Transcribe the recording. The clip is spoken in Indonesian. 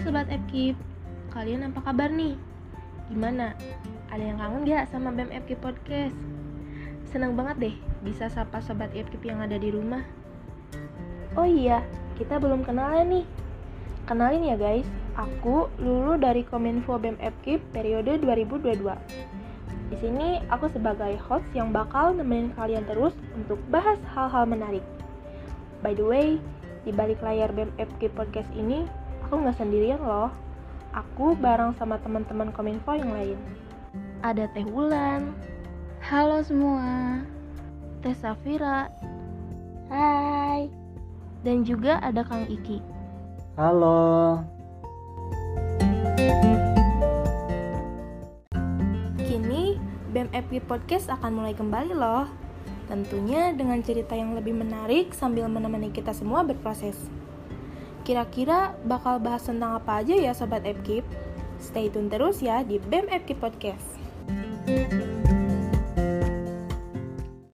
Sobat FKIP, kalian apa kabar nih? Gimana? Ada yang kangen gak sama BEM FKIP Podcast? Seneng banget deh bisa sapa Sobat FKIP yang ada di rumah. Oh iya, kita belum kenalan nih. Kenalin ya guys, aku Lulu dari Kominfo BEM FKIP periode 2022. Di sini aku sebagai host yang bakal nemenin kalian terus untuk bahas hal-hal menarik. By the way, di balik layar BEM FKIP Podcast ini, aku nggak sendirian loh. Aku bareng sama teman-teman Kominfo yang lain. Ada Teh Wulan, Halo semua. Teh Safira, Hai. dan juga ada Kang Iki. Halo. Kini BEM FKIP Podcast akan mulai kembali loh. Tentunya dengan cerita yang lebih menarik sambil menemani kita semua berproses. Kira-kira bakal bahas tentang apa aja ya Sobat FKIP? Stay tune terus ya di BEM FKIP Podcast.